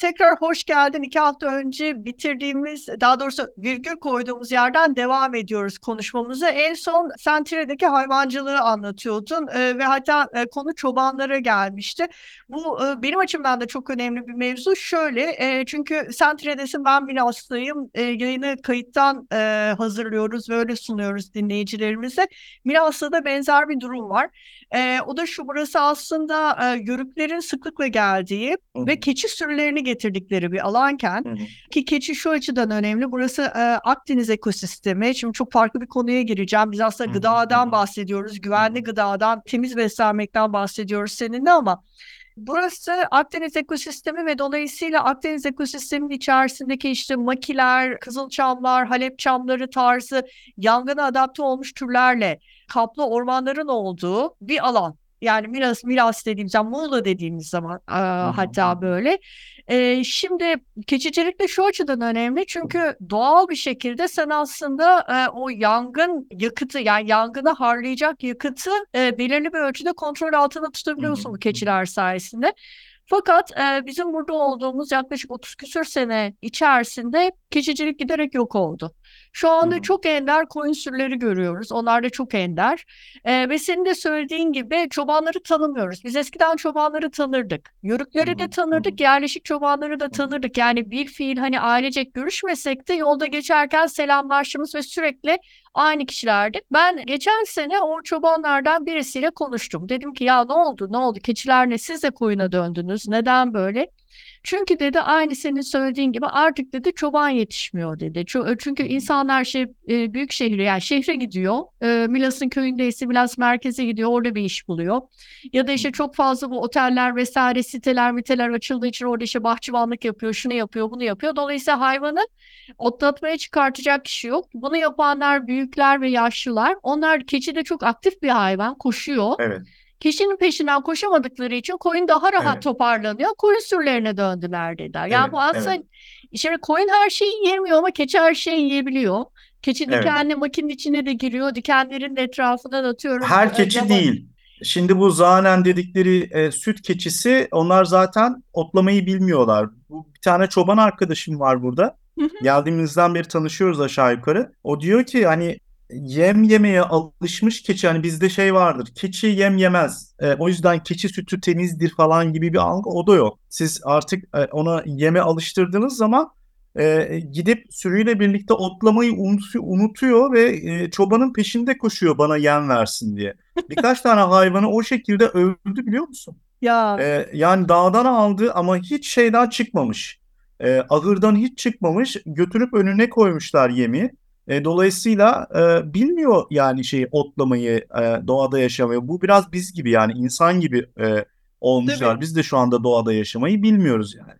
Tekrar hoş geldin. İki hafta önce bitirdiğimiz, daha doğrusu virgül koyduğumuz yerden devam ediyoruz konuşmamızı. En son Sentire'deki hayvancılığı anlatıyordun e, ve hatta e, konu çobanlara gelmişti. Bu e, benim açımdan da çok önemli bir mevzu. Şöyle, e, çünkü Sentire'desin ben bile hastayım. E, yayını kayıttan e, hazırlıyoruz ve öyle sunuyoruz dinleyicilerimize. Milas'ta da benzer bir durum var. E, o da şu, burası aslında e, yörüklerin sıklıkla geldiği Hı ve keçi sürülerini getirdikleri bir alanken Hı hı. ki keçi şu açıdan önemli. Burası e, Akdeniz ekosistemi. Şimdi çok farklı bir konuya gireceğim. Biz aslında Hı hı, gıdadan hı bahsediyoruz. Güvenli hı. gıdadan, temiz beslenmekten bahsediyoruz seninle ama burası Akdeniz ekosistemi ve dolayısıyla Akdeniz ekosisteminin içerisindeki işte makiler, kızılçamlar, Halep çamları tarzı yangına adapte olmuş türlerle kaplı ormanların olduğu bir alan. Yani Milas, Milas dediğimiz zaman, Muğla dediğimiz zaman e, hatta böyle. E, şimdi keçicilik de şu açıdan önemli çünkü doğal bir şekilde sen aslında e, o yangın yakıtı yani yangını harlayacak yakıtı e, belirli bir ölçüde kontrol altında tutabiliyorsun bu keçiler sayesinde. Fakat e, bizim burada olduğumuz yaklaşık 30 küsür sene içerisinde keçicilik giderek yok oldu. Şu anda hı. çok ender koyun sürüleri görüyoruz. Onlar da çok ender. E, ve senin de söylediğin gibi çobanları tanımıyoruz. Biz eskiden çobanları tanırdık. Yörükleri de tanırdık, yerleşik çobanları da tanırdık. Yani bir fiil hani ailecek görüşmesek de yolda geçerken selamlaştığımız ve sürekli aynı kişilerdi. Ben geçen sene o çobanlardan birisiyle konuştum. Dedim ki ya ne oldu ne oldu keçiler ne siz de koyuna döndünüz neden böyle? Çünkü dedi aynı senin söylediğin gibi artık dedi çoban yetişmiyor dedi. Ço- Çünkü insanlar şey e, büyük şehre yani şehre gidiyor. E, Milas'ın köyündeyse Milas merkeze gidiyor orada bir iş buluyor. Ya da işte çok fazla bu oteller vesaire siteler miteler açıldığı için orada işte bahçıvanlık yapıyor, şunu yapıyor, bunu yapıyor. Dolayısıyla hayvanı otlatmaya çıkartacak kişi yok. Bunu yapanlar büyükler ve yaşlılar. Onlar keçi de çok aktif bir hayvan, koşuyor. Evet. Kişinin peşinden koşamadıkları için koyun daha rahat Evet. toparlanıyor. Koyun sürülerine döndüler dediler. Yani Evet. bu aslında Evet. şimdi koyun her şeyi yiyemiyor ama keçi her şeyi yiyebiliyor. Keçi Evet. dikenli makinenin içine de giriyor. Dikenlerin de etrafından atıyorum. Her e, keçi lava- değil. Şimdi bu zanen dedikleri e, süt keçisi onlar zaten otlamayı bilmiyorlar. Bu bir tane çoban arkadaşım var burada. Hı hı. Geldiğimizden beri tanışıyoruz aşağı yukarı. O diyor ki hani yem yemeye alışmış keçi hani bizde şey vardır. Keçi yem yemez. E, o yüzden keçi sütü temizdir falan gibi bir algı o da yok. Siz artık e, ona yeme alıştırdığınız zaman e, gidip sürüyle birlikte otlamayı unutuyor, ve e, çobanın peşinde koşuyor bana yem versin diye. Birkaç tane hayvanı o şekilde öldü biliyor musun? Ya E, yani dağdan aldı ama hiç şeyden çıkmamış. E, ahırdan hiç çıkmamış. Götürüp önüne koymuşlar yemi. E, dolayısıyla e, bilmiyor yani şeyi otlamayı, e, doğada yaşamayı. Bu biraz biz gibi yani insan gibi e, olmuşlar. Biz de şu anda doğada yaşamayı bilmiyoruz yani.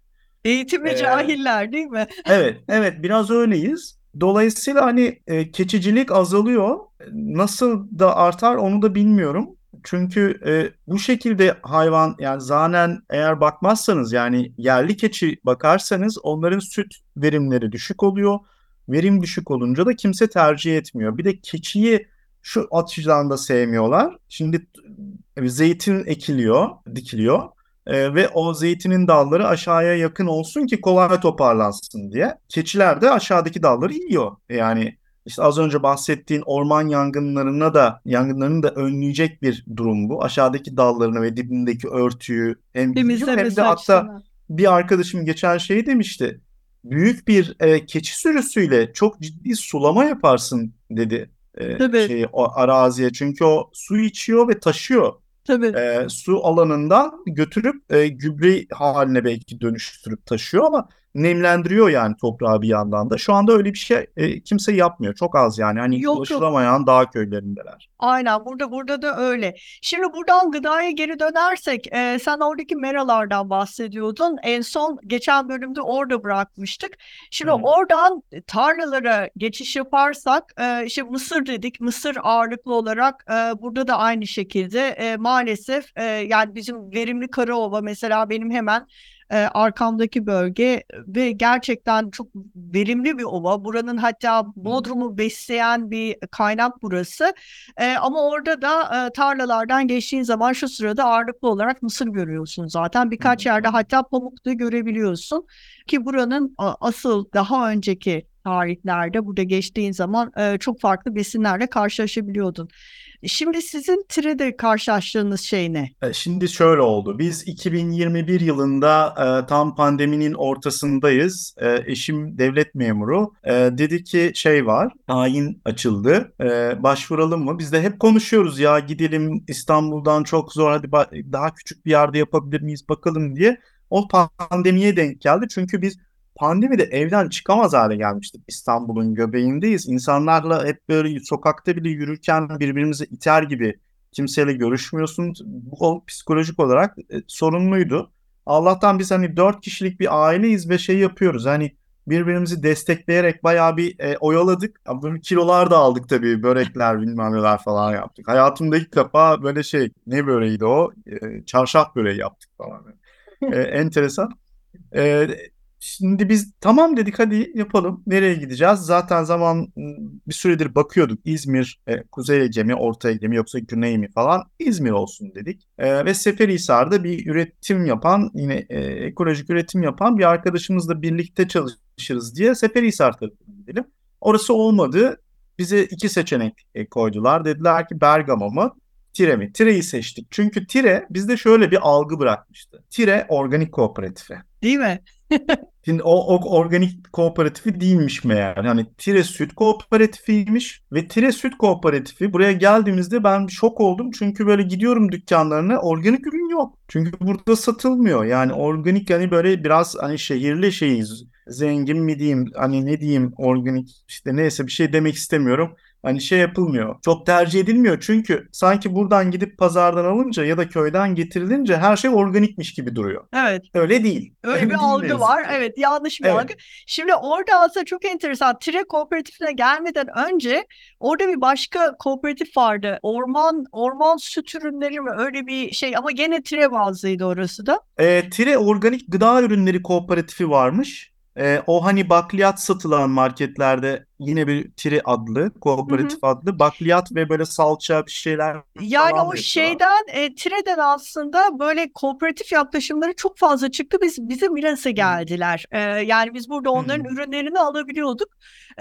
eğitimli Ee, cahiller değil mi? Evet, evet biraz öyleyiz. Dolayısıyla hani e, keçicilik azalıyor. Nasıl da artar onu da bilmiyorum. Çünkü e, bu şekilde hayvan yani zanen eğer bakmazsanız yani yerli keçi bakarsanız onların süt verimleri düşük oluyor. Verim düşük olunca da kimse tercih etmiyor. Bir de keçiyi şu açıdan da sevmiyorlar. Şimdi e, zeytin ekiliyor, dikiliyor. Ee, ve o zeytinin dalları aşağıya yakın olsun ki kolay toparlansın diye. Keçiler de aşağıdaki dalları yiyor. Yani işte az önce bahsettiğin orman yangınlarına da yangınlarını da önleyecek bir durum bu. Aşağıdaki dallarını ve dibindeki örtüyü hem hem de hatta bir arkadaşım geçen şey demişti. Büyük bir e, keçi sürüsüyle çok ciddi sulama yaparsın dedi e, Tabii. şeyi, o araziye. Çünkü o su içiyor ve taşıyor Tabii. e, su alanından götürüp e, gübre haline belki dönüştürüp taşıyor ama nemlendiriyor yani toprağı bir yandan da. Şu anda öyle bir şey e, kimse yapmıyor. Çok az yani. Hani Yok, ulaşılamayan dağ köylerindeler. Aynen burada burada da öyle. Şimdi buradan gıdaya geri dönersek e, sen oradaki meralardan bahsediyordun. En son geçen bölümde orada bırakmıştık. Şimdi Hı. oradan tarlalara geçiş yaparsak e, işte mısır dedik. Mısır ağırlıklı olarak e, burada da aynı şekilde e, maalesef e, yani bizim verimli Karaova mesela benim hemen e, arkamdaki bölge ve gerçekten çok verimli bir ova. Buranın hatta Bodrum'u besleyen bir kaynak burası. E, ama orada da e, tarlalardan geçtiğin zaman şu sırada ağırlıklı olarak mısır görüyorsun zaten. Birkaç yerde hatta pamuk da görebiliyorsun ki buranın asıl daha önceki tarihlerde burada geçtiğin zaman e, çok farklı besinlerle karşılaşabiliyordun. Şimdi sizin TİRE'de karşılaştığınız şey ne? E, Şimdi şöyle oldu. Biz 2021 yılında e, tam pandeminin ortasındayız. E, eşim devlet memuru. E, dedi ki şey var, tayin açıldı. E, başvuralım mı? Biz de hep konuşuyoruz ya gidelim İstanbul'dan çok zor. Hadi daha küçük bir yerde yapabilir miyiz bakalım diye. O pandemiye denk geldi. Çünkü biz pandemide evden çıkamaz hale gelmiştik. İstanbul'un göbeğindeyiz. İnsanlarla hep böyle sokakta bile yürürken birbirimizi iter gibi kimseyle görüşmüyorsun. Bu psikolojik olarak e, sorunluydu. Allah'tan biz hani dört kişilik bir aileyiz ve şey yapıyoruz. Hani birbirimizi destekleyerek bayağı bir e, oyaladık. Ya Böyle kilolar da aldık tabii. Börekler bilmem neler falan yaptık. Hayatımda ilk defa böyle şey ne böreğiydi o? E, çarşaf böreği yaptık falan. E, enteresan. E, Şimdi biz tamam dedik hadi yapalım. Nereye gideceğiz? Zaten zaman ım, bir süredir bakıyorduk. İzmir, e, Kuzey Ege mi, Orta Ege mi yoksa Güney mi falan. İzmir olsun dedik. E, ve Seferihisar'da bir üretim yapan, yine e, ekolojik üretim yapan bir arkadaşımızla birlikte çalışırız diye Seferihisar tarafına gidelim. Orası olmadı. Bize iki seçenek e, koydular. Dediler ki Bergama mı? Tire mi? Tire'yi seçtik. Çünkü Tire bizde şöyle bir algı bırakmıştı. Tire organik kooperatifi. Değil mi? Şimdi o, o organik kooperatifi değilmiş meğer. Hani Tire Süt Kooperatifiymiş ve Tire Süt Kooperatifi buraya geldiğimizde ben şok oldum. Çünkü böyle gidiyorum dükkanlarına organik ürün yok. Çünkü burada satılmıyor. Yani organik hani böyle biraz hani şehirli şeyiz. Zengin mi diyeyim hani ne diyeyim organik işte neyse bir şey demek istemiyorum. Hani şey yapılmıyor. Çok tercih edilmiyor çünkü sanki buradan gidip pazardan alınca ya da köyden getirilince her şey organikmiş gibi duruyor. Evet. Öyle değil. Öyle bir değil algı var. Evet, yanlış bir Evet. algı. Şimdi orada aslında çok enteresan. Tire kooperatifine gelmeden önce orada bir başka kooperatif vardı. Orman orman süt ürünleri mi öyle bir şey ama gene Tire bazlıydı orası da. E, Tire Organik Gıda Ürünleri Kooperatifi varmış. E, o hani bakliyat satılan marketlerde yine bir Tire adlı, kooperatif adlı bakliyat ve böyle salça bir şeyler Yani o şeyden e, Tire'den aslında böyle kooperatif yaklaşımları çok fazla çıktı. Biz bize Milas'a geldiler. E, yani biz burada onların Hı. ürünlerini alabiliyorduk.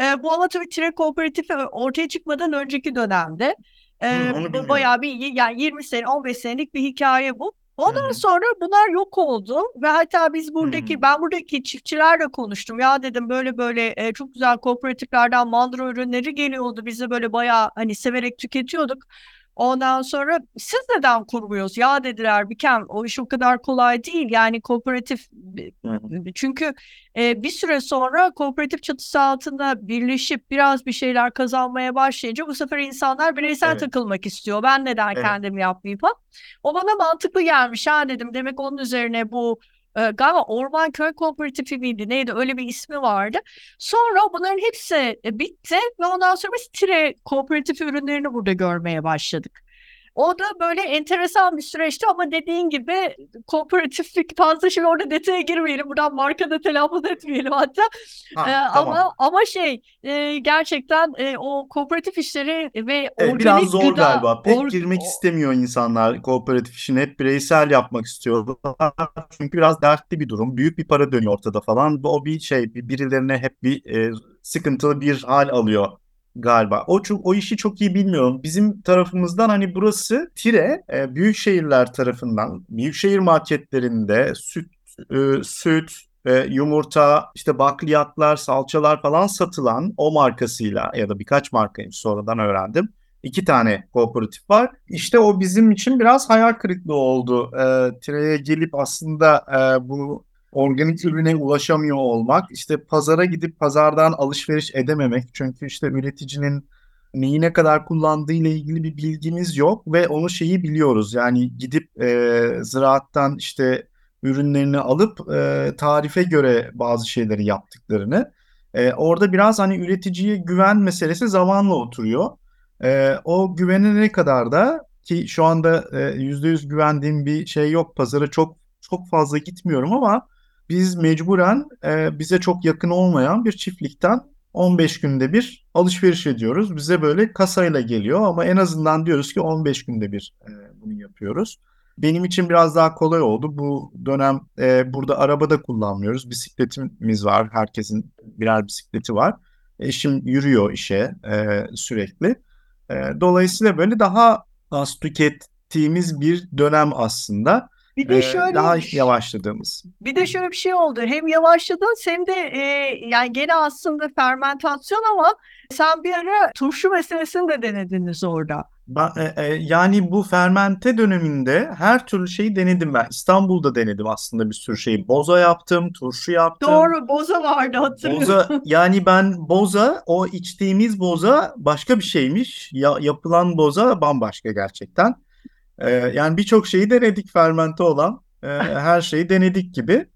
E, bu ama tabii Tire kooperatifi ortaya çıkmadan önceki dönemde. E, Hı, bu bilmiyorum. bayağı bir yani 20 sene 15 senelik bir hikaye bu. Ondan Hı hı. sonra bunlar yok oldu ve hatta biz buradaki Hı. ben buradaki çiftçilerle konuştum. Ya dedim böyle böyle e, çok güzel kooperatiflerden mandro ürünleri geliyordu. Biz de böyle bayağı hani severek tüketiyorduk. Ondan sonra siz neden kurmuyoruz? Ya dediler Bikem o iş o kadar kolay değil. Yani kooperatif çünkü e, bir süre sonra kooperatif çatısı altında birleşip biraz bir şeyler kazanmaya başlayınca bu sefer insanlar bireysel Evet. takılmak istiyor. Ben neden Evet. kendim yapmayayım falan. O bana mantıklı gelmiş ha dedim. Demek onun üzerine bu e, galiba Orman Köy Kooperatifi miydi neydi öyle bir ismi vardı. Sonra bunların hepsi e, bitti ve ondan sonra biz Tire kooperatif ürünlerini burada görmeye başladık. O da böyle enteresan bir süreçti ama dediğin gibi kooperatiflik fazla şimdi orada detaya girmeyelim. Buradan marka da telaffuz etmeyelim hatta. Ha, Ee, tamam. ama ama şey e, gerçekten e, o kooperatif işleri ve Evet, biraz zor gıda galiba. Pek or- girmek istemiyor insanlar kooperatif işine. Hep bireysel yapmak istiyorlar. Çünkü biraz dertli bir durum. Büyük bir para dönüyor ortada falan. O bir şey, bir- birilerine hep bir e, sıkıntılı bir hal alıyor galiba. O çok, o işi çok iyi bilmiyorum. Bizim tarafımızdan hani burası Tire, e, büyük şehirler tarafından, büyük şehir marketlerinde süt, e, süt, e, yumurta, işte bakliyatlar, salçalar falan satılan o markasıyla ya da birkaç markaymış sonradan öğrendim. İki tane kooperatif var. İşte o bizim için biraz hayal kırıklığı oldu. E, Tire'ye gelip aslında e, bu organik ürüne ulaşamıyor olmak, işte pazara gidip pazardan alışveriş edememek. Çünkü işte üreticinin neyi ne kadar kullandığı ile ilgili bir bilgimiz yok ve onu şeyi biliyoruz. Yani gidip e, ziraattan işte ürünlerini alıp e, tarife göre bazı şeyleri yaptıklarını. E, orada biraz hani üreticiye güven meselesi zamanla oturuyor. E, o güvene ne kadar da ki şu anda e, yüzde yüz güvendiğim bir şey yok. Pazara çok çok fazla gitmiyorum ama biz mecburen e, bize çok yakın olmayan bir çiftlikten 15 günde bir alışveriş ediyoruz. Bize böyle kasayla geliyor ama en azından diyoruz ki 15 günde bir e, bunu yapıyoruz. Benim için biraz daha kolay oldu. Bu dönem e, burada arabada kullanmıyoruz. Bisikletimiz var. Herkesin birer bisikleti var. Eşim yürüyor işe e, sürekli. E, dolayısıyla böyle daha az tükettiğimiz bir dönem aslında. Bir de E, şöyle daha yavaşladığımız. Bir de şöyle bir şey oldu. Hem yavaşladın hem de e, yani gene aslında fermentasyon ama sen bir ara turşu meselesini de denediniz orada. Ben, e, e, yani bu fermente döneminde her türlü şeyi denedim ben. İstanbul'da denedim aslında bir sürü şeyi. Boza yaptım, turşu yaptım. Doğru boza vardı hatırlıyorum. Boza yani ben boza o içtiğimiz boza başka bir şeymiş. Ya, yapılan boza bambaşka gerçekten. Ee, yani birçok şeyi denedik fermente olan. Ee, her şeyi denedik gibi.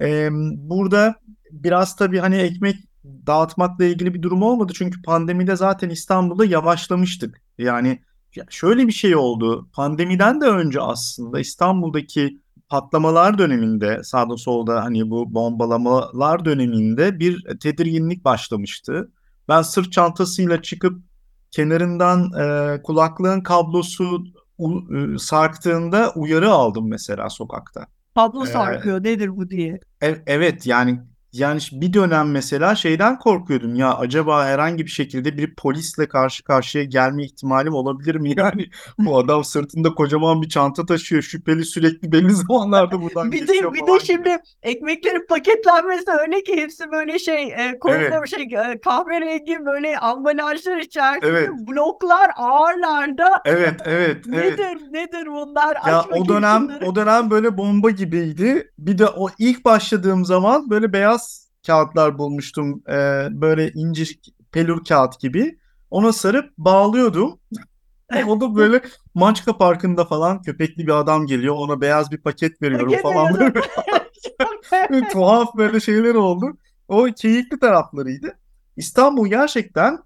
Ee, burada biraz tabii hani ekmek dağıtmakla ilgili bir durum olmadı. Çünkü pandemide zaten İstanbul'da yavaşlamıştık. Yani ya şöyle bir şey oldu. Pandemiden de önce aslında İstanbul'daki patlamalar döneminde sağda solda hani bu bombalamalar döneminde bir tedirginlik başlamıştı. Ben sırt çantasıyla çıkıp kenarından e, kulaklığın kablosu u- e, sarktığında uyarı aldım mesela sokakta. Pablo Ee, sarkıyor nedir bu diye. E- evet yani yani bir dönem mesela şeyden korkuyordum ya acaba herhangi bir şekilde bir polisle karşı karşıya gelme ihtimalim olabilir mi? Yani bu adam sırtında kocaman bir çanta taşıyor şüpheli sürekli belli zamanlarda buradan Bir de bir de gibi. şimdi ekmeklerin paketlenmesi öyle ki hepsi böyle şey e, koridor şey e, kahverengi böyle ambalajlar içerisinde Evet. bloklar ağırlarda. Evet evet evet. Nedir nedir bunlar? Ya Aç o dönem şunları. o dönem böyle bomba gibiydi. Bir de o ilk başladığım zaman böyle beyaz kağıtlar bulmuştum. Ee, böyle incir pelur kağıt gibi. Ona sarıp bağlıyordum. O da böyle Mançka Parkı'nda falan köpekli bir adam geliyor. Ona beyaz bir paket veriyorum Paket falan. Böyle, böyle tuhaf böyle şeyler oldu. O keyifli taraflarıydı. İstanbul gerçekten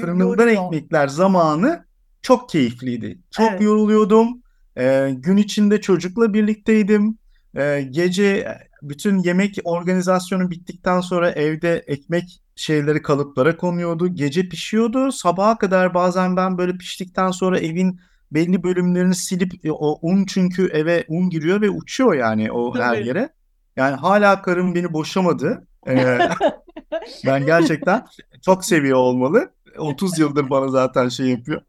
fırınından ekmekler zamanı çok keyifliydi. Çok Evet. yoruluyordum. Ee, gün içinde çocukla birlikteydim. Ee, gece bütün yemek organizasyonu bittikten sonra evde ekmek şeyleri kalıplara konuyordu. Gece pişiyordu. Sabaha kadar bazen ben böyle piştikten sonra evin belli bölümlerini silip e, o un çünkü eve un giriyor ve uçuyor yani o her Tabii. yere. Yani hala karım beni boşamadı. Ee, ben gerçekten çok seviyor olmalı. 30 yıldır bana zaten şey yapıyor.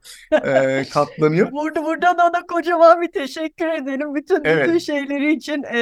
Ee, katlanıyor. Burada buradan ona kocaman bir teşekkür edelim bütün Evet. bütün şeyleri için. E,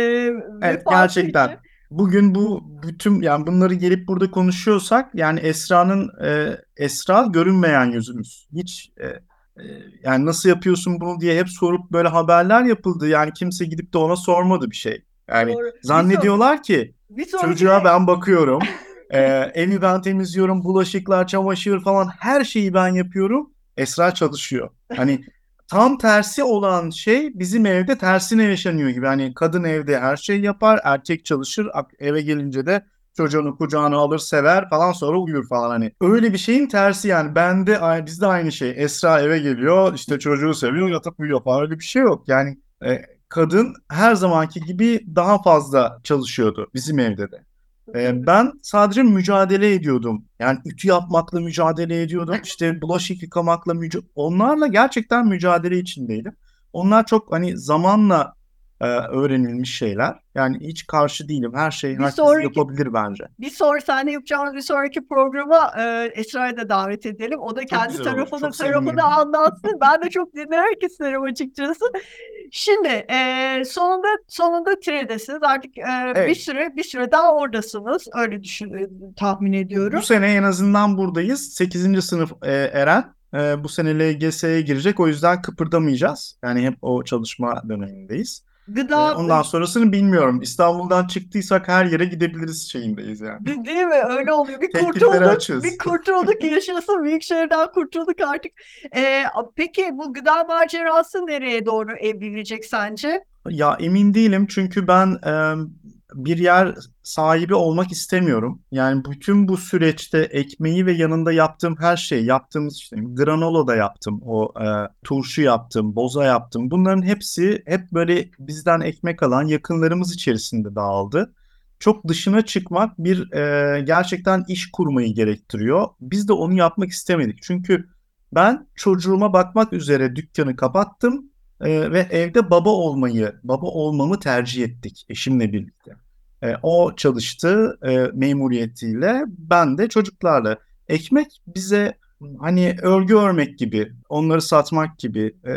Evet gerçekten. için. Bugün bu bütün yani bunları gelip burada konuşuyorsak yani Esra'nın e, Esra görünmeyen yüzümüz. Hiç e, e, yani nasıl yapıyorsun bunu diye hep sorup böyle haberler yapıldı. Yani kimse gidip de ona sormadı bir şey. Yani Doğru. Bir zannediyorlar ki Bir çocuğa ben bakıyorum. e, evi ben temizliyorum, bulaşıklar, çamaşır falan her şeyi ben yapıyorum. Esra çalışıyor. Hani tam tersi olan şey bizim evde tersine yaşanıyor gibi. Hani kadın evde her şeyi yapar, erkek çalışır, eve gelince de çocuğunu kucağına alır, sever falan sonra uyur falan hani. Öyle bir şeyin tersi yani. Bende bizde aynı şey. Esra eve geliyor, işte çocuğu seviyor, yatıp uyuyor falan. Öyle bir şey yok. Yani e, kadın her zamanki gibi daha fazla çalışıyordu bizim evde de. Ee, ben sadece mücadele ediyordum. Yani ütü yapmakla mücadele ediyordum. İşte bulaşık yıkamakla mücadele... Onlarla gerçekten mücadele içindeydim. Onlar çok hani zamanla e, öğrenilmiş şeyler. Yani hiç karşı değilim. Her şeyi Bir herkes sonraki- yapabilir bence. Bir sonraki sahne yapacağımız bir sonraki programa e, Esra'yı da davet edelim. O da kendi tarafını tarafını anlatsın. Ben de çok dinlemek isterim açıkçası. Şimdi e, sonunda sonunda Tire'desiniz. Artık e, bir Evet. süre bir süre daha oradasınız. Öyle düşün tahmin ediyorum. Bu sene en azından buradayız. 8. sınıf e, Eren. E, bu sene LGS'ye girecek. O yüzden kıpırdamayacağız. Yani hep o çalışma dönemindeyiz. Gıda E, ondan sonrasını bilmiyorum. İstanbul'dan çıktıysak her yere gidebiliriz şeyindeyiz yani. De- Değil mi? Öyle oluyor. Bir kurtulduk, açığız. bir kurtulduk yaşasın. Büyük şehirden kurtulduk artık. Ee, peki bu gıda macerası nereye doğru evrilecek sence? Ya emin değilim çünkü ben e, bir yer sahibi olmak istemiyorum. Yani bütün bu süreçte ekmeği ve yanında yaptığım her şey, yaptığımız işte granola da yaptım, o e, turşu yaptım, boza yaptım. Bunların hepsi hep böyle bizden ekmek alan yakınlarımız içerisinde dağıldı. Çok dışına çıkmak bir e, gerçekten iş kurmayı gerektiriyor. Biz de onu yapmak istemedik. Çünkü ben çocuğuma bakmak üzere dükkanı kapattım. Ee, ve evde baba olmayı, baba olmamı tercih ettik eşimle birlikte. Ee, o çalıştı e, memuriyetiyle, ben de çocuklarla. Ekmek bize hani örgü örmek gibi, onları satmak gibi e,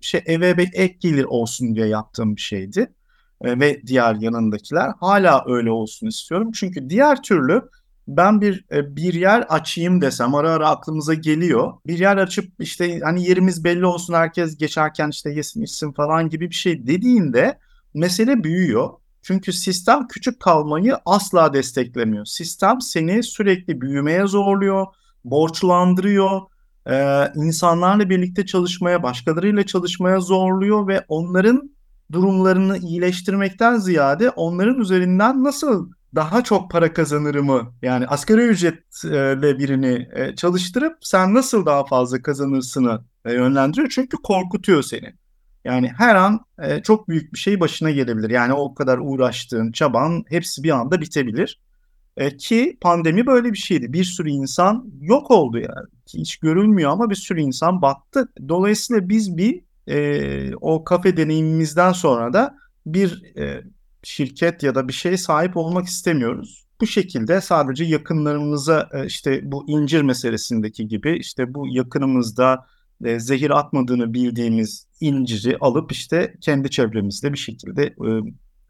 şey eve bir ek gelir olsun diye yaptığım bir şeydi. E, ve diğer yanındakiler hala öyle olsun istiyorum. Çünkü diğer türlü ben bir e, bir yer açayım desem ara ara aklımıza geliyor. Bir yer açıp işte hani yerimiz belli olsun herkes geçerken işte yesin içsin falan gibi bir şey dediğinde mesele büyüyor. Çünkü sistem küçük kalmayı asla desteklemiyor. Sistem seni sürekli büyümeye zorluyor, borçlandırıyor, e, insanlarla birlikte çalışmaya, başkalarıyla çalışmaya zorluyor ve onların durumlarını iyileştirmekten ziyade onların üzerinden nasıl daha çok para kazanırımı yani asgari ücretle birini e, çalıştırıp sen nasıl daha fazla kazanırsını e, yönlendiriyor. Çünkü korkutuyor seni. Yani her an e, çok büyük bir şey başına gelebilir. Yani o kadar uğraştığın, çaban hepsi bir anda bitebilir. Ki pandemi böyle bir şeydi. Bir sürü insan yok oldu yani. Hiç görülmüyor ama bir sürü insan battı. Dolayısıyla biz bir o kafe deneyimimizden sonra da bir şirket ya da bir şeye sahip olmak istemiyoruz. Bu şekilde sadece yakınlarımıza işte bu incir meselesindeki gibi işte bu yakınımızda zehir atmadığını bildiğimiz inciri alıp işte kendi çevremizde bir şekilde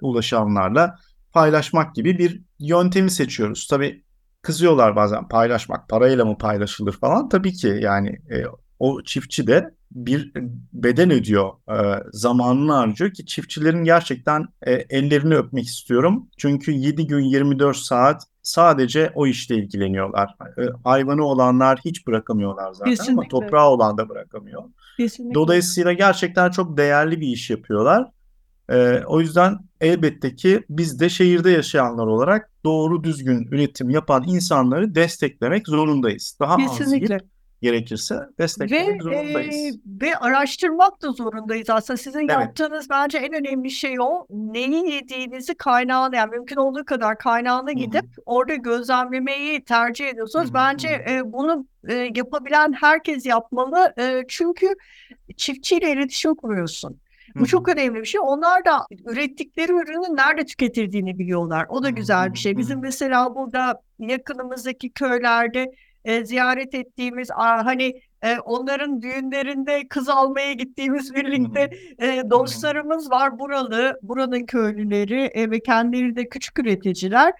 ulaşanlarla paylaşmak gibi bir yöntemi seçiyoruz. Tabii kızıyorlar bazen paylaşmak parayla mı paylaşılır falan. Tabii ki yani o çiftçi de bir beden ödüyor, e, zamanını harcıyor ki çiftçilerin gerçekten e, ellerini öpmek istiyorum. Çünkü 7 gün 24 saat sadece o işle ilgileniyorlar. E, hayvanı olanlar hiç bırakamıyorlar zaten Kesinlikle. ama toprağı olan da bırakamıyor. Kesinlikle. Dolayısıyla gerçekten çok değerli bir iş yapıyorlar. E, o yüzden elbette ki biz de şehirde yaşayanlar olarak doğru düzgün üretim yapan insanları desteklemek zorundayız. Daha az Kesinlikle. Gerekirse Ve desteklemek e, zorundayız. ve araştırmak da zorundayız aslında. Sizin Evet. yaptığınız bence en önemli şey o. Neyi yediğinizi kaynağına yani mümkün olduğu kadar kaynağına Hı hı. gidip orada gözlemlemeyi tercih ediyorsunuz. Hı hı, Bence e, bunu e, yapabilen herkes yapmalı. E, çünkü çiftçiyle iletişim kuruyorsun. Bu hı. çok önemli bir şey. Onlar da ürettikleri ürünü nerede tüketildiğini biliyorlar. O da güzel bir şey. Bizim mesela burada yakınımızdaki köylerde e, ziyaret ettiğimiz a- hani e, onların düğünlerinde kız almaya gittiğimiz birlikte e, dostlarımız var buralı, buranın köylüleri e, ve kendileri de küçük üreticiler.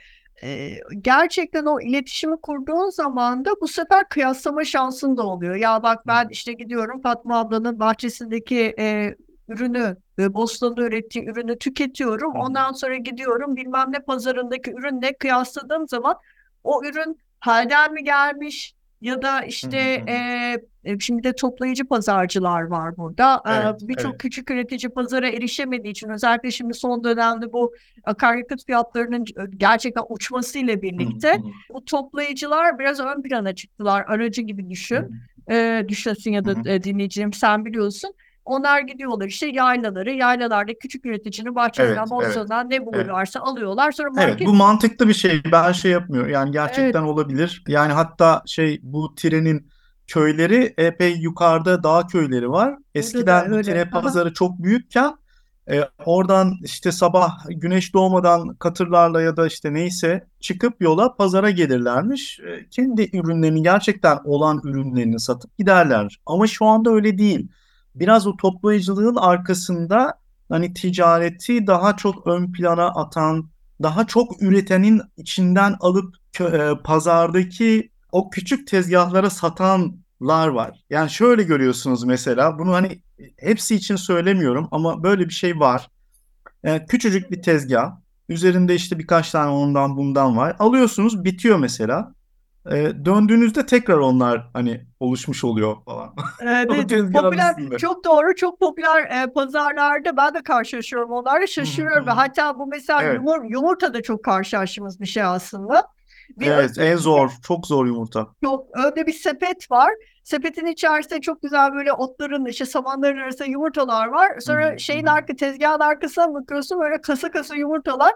E, gerçekten o iletişimi kurduğun zaman da bu sefer kıyaslama şansın da oluyor. Ya bak ben işte gidiyorum Fatma ablanın bahçesindeki e, ürünü, e, ürettiği ürünü tüketiyorum. Ondan sonra gidiyorum bilmem ne pazarındaki ürünle kıyasladığım zaman o ürün halden mi gelmiş ya da işte Hı hı hı. e, e, şimdi de toplayıcı pazarcılar var burada. E, Evet, Birçok evet. küçük üretici pazara erişemediği için özellikle şimdi son dönemde bu akaryakıt fiyatlarının e, gerçekten uçmasıyla Hı birlikte hı. bu toplayıcılar biraz ön plana çıktılar. Aracı gibi düşün. Hı. E, düşünsün ya da Hı hı. e, dinleyicilerim sen biliyorsun. Onlar gidiyorlar işte yaylaları, yaylalarda küçük üreticinin bahçesinden, Evet, evet, bostanından ne evet. bulurlarsa alıyorlar. Sonra Evet, market bu mantıklı bir şey. Ben şey yapmıyorum. Yani Evet. gerçekten olabilir. Yani hatta şey bu trenin köyleri epey yukarıda dağ köyleri var. Eskiden bu Aha. pazarı çok büyükken e, oradan işte sabah güneş doğmadan katırlarla ya da işte neyse çıkıp yola pazara gelirlermiş. E, kendi ürünlerini gerçekten olan ürünlerini satıp giderler. Ama şu anda öyle değil. Biraz o toplayıcılığın arkasında hani ticareti daha çok ön plana atan, daha çok üretenin içinden alıp e, pazardaki o küçük tezgahlara satanlar var. Yani şöyle görüyorsunuz mesela bunu hani hepsi için söylemiyorum ama böyle bir şey var. E, küçücük bir tezgah. Üzerinde işte birkaç tane ondan bundan var. Alıyorsunuz bitiyor mesela. E, döndüğünüzde tekrar onlar hani oluşmuş oluyor falan. Evet, popüler, çok doğru, çok popüler e, pazarlarda ben de karşılaşıyorum onlarla şaşırıyorum. hı. Hatta bu mesela Evet. yumur, yumurta da çok karşılaştığımız bir şey aslında. Bir Evet en zor. Çok zor yumurta. Çok önde bir sepet var. Sepetin içerisinde çok güzel böyle otların işte samanların arasında yumurtalar var. Sonra hı, şeyin arka tezgahın arkasına bakıyorsun böyle kasa kasa yumurtalar.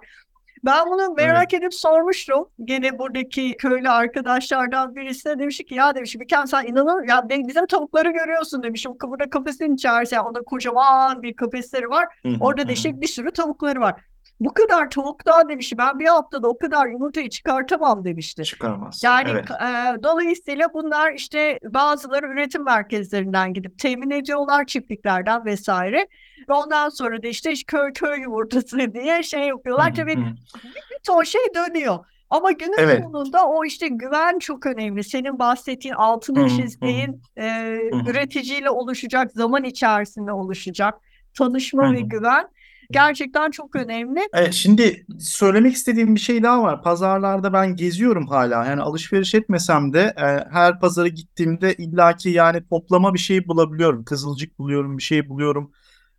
Ben bunu merak edip sormuştum. Gene buradaki köylü arkadaşlardan birisine demiş ki ya demiş bir kere sen inanır ya bizim tavukları görüyorsun demişim. Burada kafesin içerisinde yani onda kocaman bir kafesleri var. Orada işte bir sürü tavukları var. Bu kadar tavuktan demiş ben bir haftada o kadar yumurtayı çıkartamam demişti. Çıkaramaz. Yani Evet. e, dolayısıyla bunlar işte bazıları üretim merkezlerinden gidip temin ediyorlar çiftliklerden vesaire. Ve ondan sonra da işte köy köy yumurtası diye şey yapıyorlar. Tabii bir ton şey dönüyor. Ama günün Evet. sonunda o işte güven çok önemli. Senin bahsettiğin altını çizdiğin e, üreticiyle oluşacak zaman içerisinde oluşacak tanışma ve güven gerçekten çok önemli. E, şimdi söylemek istediğim bir şey daha var. Pazarlarda ben geziyorum hala. Yani alışveriş etmesem de e, her pazara gittiğimde illaki yani toplama bir şey bulabiliyorum. Kızılcık buluyorum, bir şey buluyorum.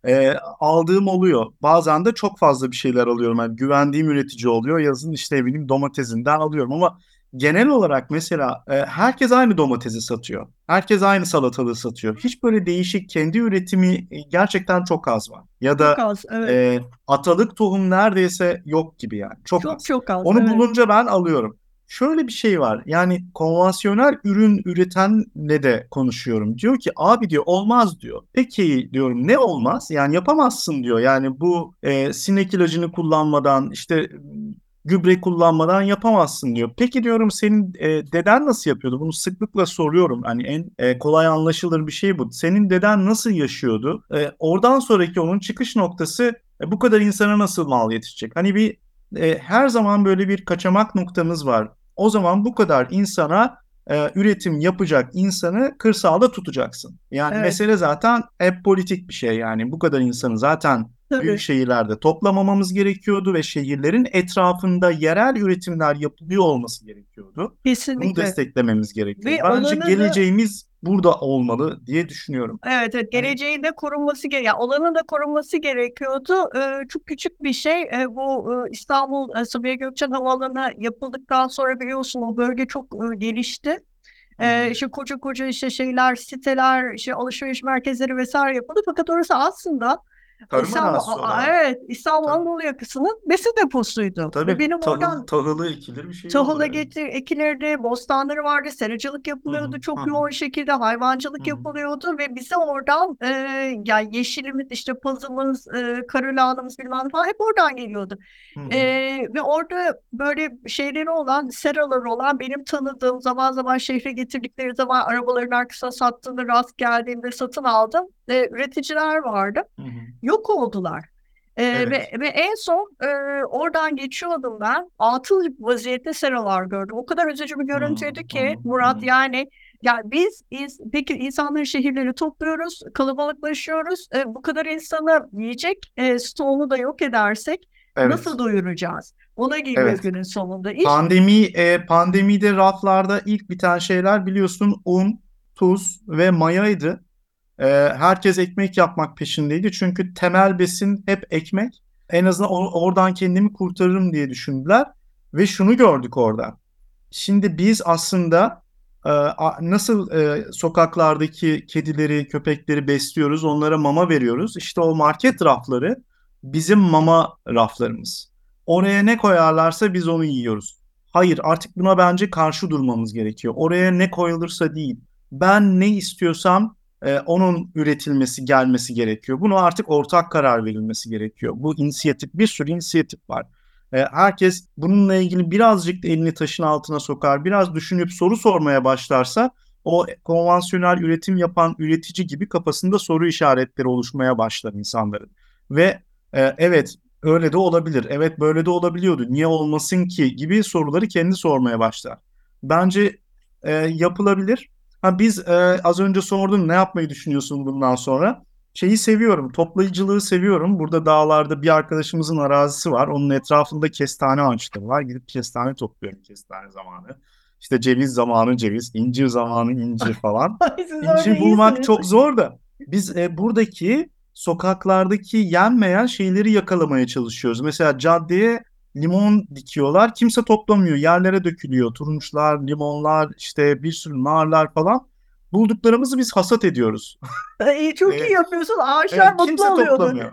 E, aldığım oluyor. Bazen de çok fazla bir şeyler alıyorum. Yani güvendiğim üretici oluyor. Yazın işte bileyim domatesinden alıyorum ama genel olarak mesela e, herkes aynı domatesi satıyor. Herkes aynı salatalığı satıyor. Hiç böyle değişik kendi üretimi e, gerçekten çok az var. Ya da Çok az. Evet. e, atalık tohum neredeyse yok gibi yani. Çok, çok az. çok az. Onu evet. bulunca ben alıyorum. Şöyle bir şey var. Yani konvansiyonel ürün üretenle de konuşuyorum. Diyor ki abi diyor olmaz diyor. Peki diyorum ne olmaz? Yani yapamazsın diyor. Yani bu e, sinek ilacını kullanmadan işte gübre kullanmadan yapamazsın diyor. Peki diyorum senin e, deden nasıl yapıyordu? Bunu sıklıkla soruyorum. Hani en e, kolay anlaşılır bir şey bu. Senin deden nasıl yaşıyordu? E, oradan sonraki onun çıkış noktası e, bu kadar insana nasıl mal yetişecek? Hani bir e, her zaman böyle bir kaçamak noktamız var. O zaman bu kadar insana e, üretim yapacak insanı kırsalda tutacaksın. Yani Evet. mesele zaten hep politik bir şey yani bu kadar insanı zaten Tabii. büyük şehirlerde toplamamamız gerekiyordu ve şehirlerin etrafında yerel üretimler yapılıyor olması gerekiyordu. Bunu Kesinlikle. desteklememiz gerekiyor. Ve Bence olanı da- geleceğimiz burada olmalı diye düşünüyorum. Evet, evet. Geleceğin de korunması gerekiyor. Yani olanın da korunması gerekiyordu. Ee, çok küçük bir şey. Ee, bu e, İstanbul e, Sabiha Gökçen Havaalanı yapıldıktan sonra biliyorsun o bölge çok e, gelişti. Ee, işte koca koca işte şeyler, siteler, işte alışveriş merkezleri vesaire yapıldı. Fakat orası aslında Tarım İstanbul, evet, İstanbul Tabii. Anadolu yakasının besin deposuydu. Ve Tabii benim tahıl, oradan tahılı ekilir bir şey Tahıla olur yani. getir, ekilirdi, bostanları vardı, seracılık yapılıyordu Hı hı, çok hı hı. yoğun şekilde, hayvancılık Hı hı. yapılıyordu ve bize oradan e, yani yeşilimiz, işte pazımız, e, karalahanamız bilmem falan hep oradan geliyordu. E, ve orada böyle şeyleri olan, seraları olan benim tanıdığım zaman zaman şehre getirdikleri zaman arabaların arkasına sattığında rast geldiğimde satın aldım. E, üreticiler vardı Hı hı. yok oldular. Ee, Evet. ve, ve en son e, oradan geçiyordum ben. Atıl vaziyette seralar gördüm. O kadar üzücü bir görüntüydü Hı, ki hı, Murat hı. yani ya biz ins- peki insanları şehirleri topluyoruz, kalabalıklaşıyoruz. E, bu kadar insanı yiyecek e, stoğunu da yok edersek Evet. nasıl doyuracağız? Ona geliyor Evet. günün sonunda iş. Pandemi e, pandemide raflarda ilk biten şeyler biliyorsun un, tuz ve mayaydı. E, herkes ekmek yapmak peşindeydi çünkü temel besin hep ekmek. En azından o- oradan kendimi kurtarırım diye düşündüler ve şunu gördük orada. Şimdi biz aslında e, nasıl e, sokaklardaki kedileri, köpekleri besliyoruz, onlara mama veriyoruz. İşte o market rafları bizim mama raflarımız. Oraya ne koyarlarsa biz onu yiyoruz. Hayır, artık buna bence karşı durmamız gerekiyor. Oraya ne koyulursa değil. Ben ne istiyorsam e, onun üretilmesi, gelmesi gerekiyor. Bunu artık ortak karar verilmesi gerekiyor. Bu inisiyatif, bir sürü inisiyatif var. E, herkes bununla ilgili birazcık da elini taşın altına sokar, biraz düşünüp soru sormaya başlarsa o konvansiyonel üretim yapan üretici gibi kafasında soru işaretleri oluşmaya başlar insanların. Ve e, evet öyle de olabilir, evet böyle de olabiliyordu, niye olmasın ki gibi soruları kendi sormaya başlar. Bence e, yapılabilir. Ha, biz e, az önce sordum ne yapmayı düşünüyorsun bundan sonra? şeyi seviyorum, toplayıcılığı seviyorum. Burada dağlarda bir arkadaşımızın arazisi var. Onun etrafında kestane ağaçları var. Gidip kestane topluyorum kestane zamanı. İşte ceviz zamanı ceviz, incir zamanı incir falan. İncir bulmak iyisiniz. çok zor da biz e, buradaki sokaklardaki yenmeyen şeyleri yakalamaya çalışıyoruz. Mesela caddeye limon dikiyorlar. Kimse toplamıyor. Yerlere dökülüyor. Turunçlar, limonlar, işte bir sürü narlar falan. Bulduklarımızı biz hasat ediyoruz. İyi, çok iyi Evet. yapıyorsun. Ağaçlar Evet, mutlu toplamıyor.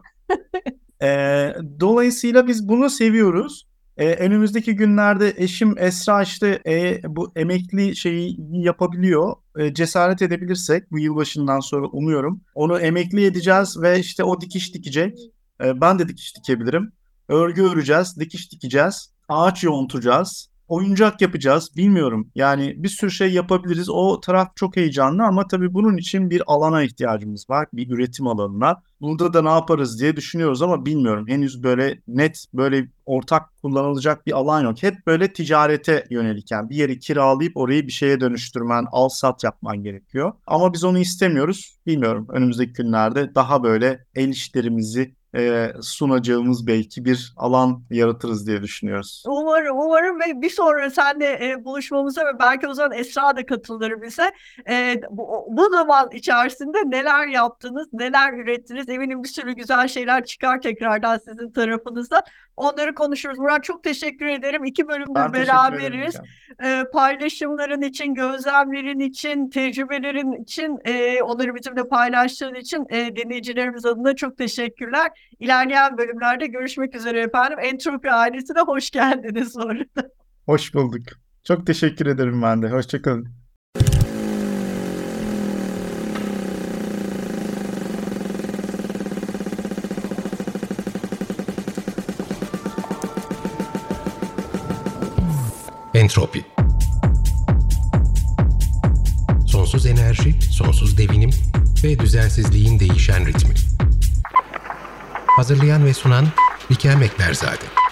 Ee, dolayısıyla biz bunu seviyoruz. Ee, önümüzdeki günlerde eşim Esra işte e, bu emekli şeyi yapabiliyor. E, cesaret edebilirsek bu yılbaşından sonra umuyorum. Onu emekli edeceğiz ve işte o dikiş dikecek. E, ben de dikiş dikebilirim. Örgü öreceğiz, dikiş dikeceğiz. Ağaç yontacağız. Oyuncak yapacağız. Bilmiyorum. Yani bir sürü şey yapabiliriz. O taraf çok heyecanlı ama tabii bunun için bir alana ihtiyacımız var. Bir üretim alanına. Burada da ne yaparız diye düşünüyoruz ama bilmiyorum. Henüz böyle net böyle ortak kullanılacak bir alan yok. Hep böyle ticarete yönelik yani bir yeri kiralayıp orayı bir şeye dönüştürmen, al sat yapman gerekiyor. Ama biz onu istemiyoruz. Bilmiyorum önümüzdeki günlerde daha böyle el işlerimizi e, sunacağımız belki bir alan yaratırız diye düşünüyoruz. Umarım, umarım ve bir sonra senle e, buluşmamıza ve belki o zaman Esra da katılır bize. E, bu, bu zaman içerisinde neler yaptınız, neler ürettiniz? Eminim bir sürü güzel şeyler çıkar tekrardan sizin tarafınızda. Onları konuşuruz. Murat çok teşekkür ederim. İki Ben ederim. beraberiz. E, paylaşımların için, gözlemlerin için, tecrübelerin için, e, onları bizimle paylaştığın için e, dinleyicilerimiz adına çok teşekkürler. İlerleyen bölümlerde görüşmek üzere efendim. Entropi ailesine hoş geldiniz bu arada. Hoş bulduk. Çok teşekkür ederim ben de. Hoşçakalın. Entropi Sonsuz enerji, sonsuz devinim ve düzensizliğin değişen ritmi. Hazırlayan ve sunan Likel Mekberzade.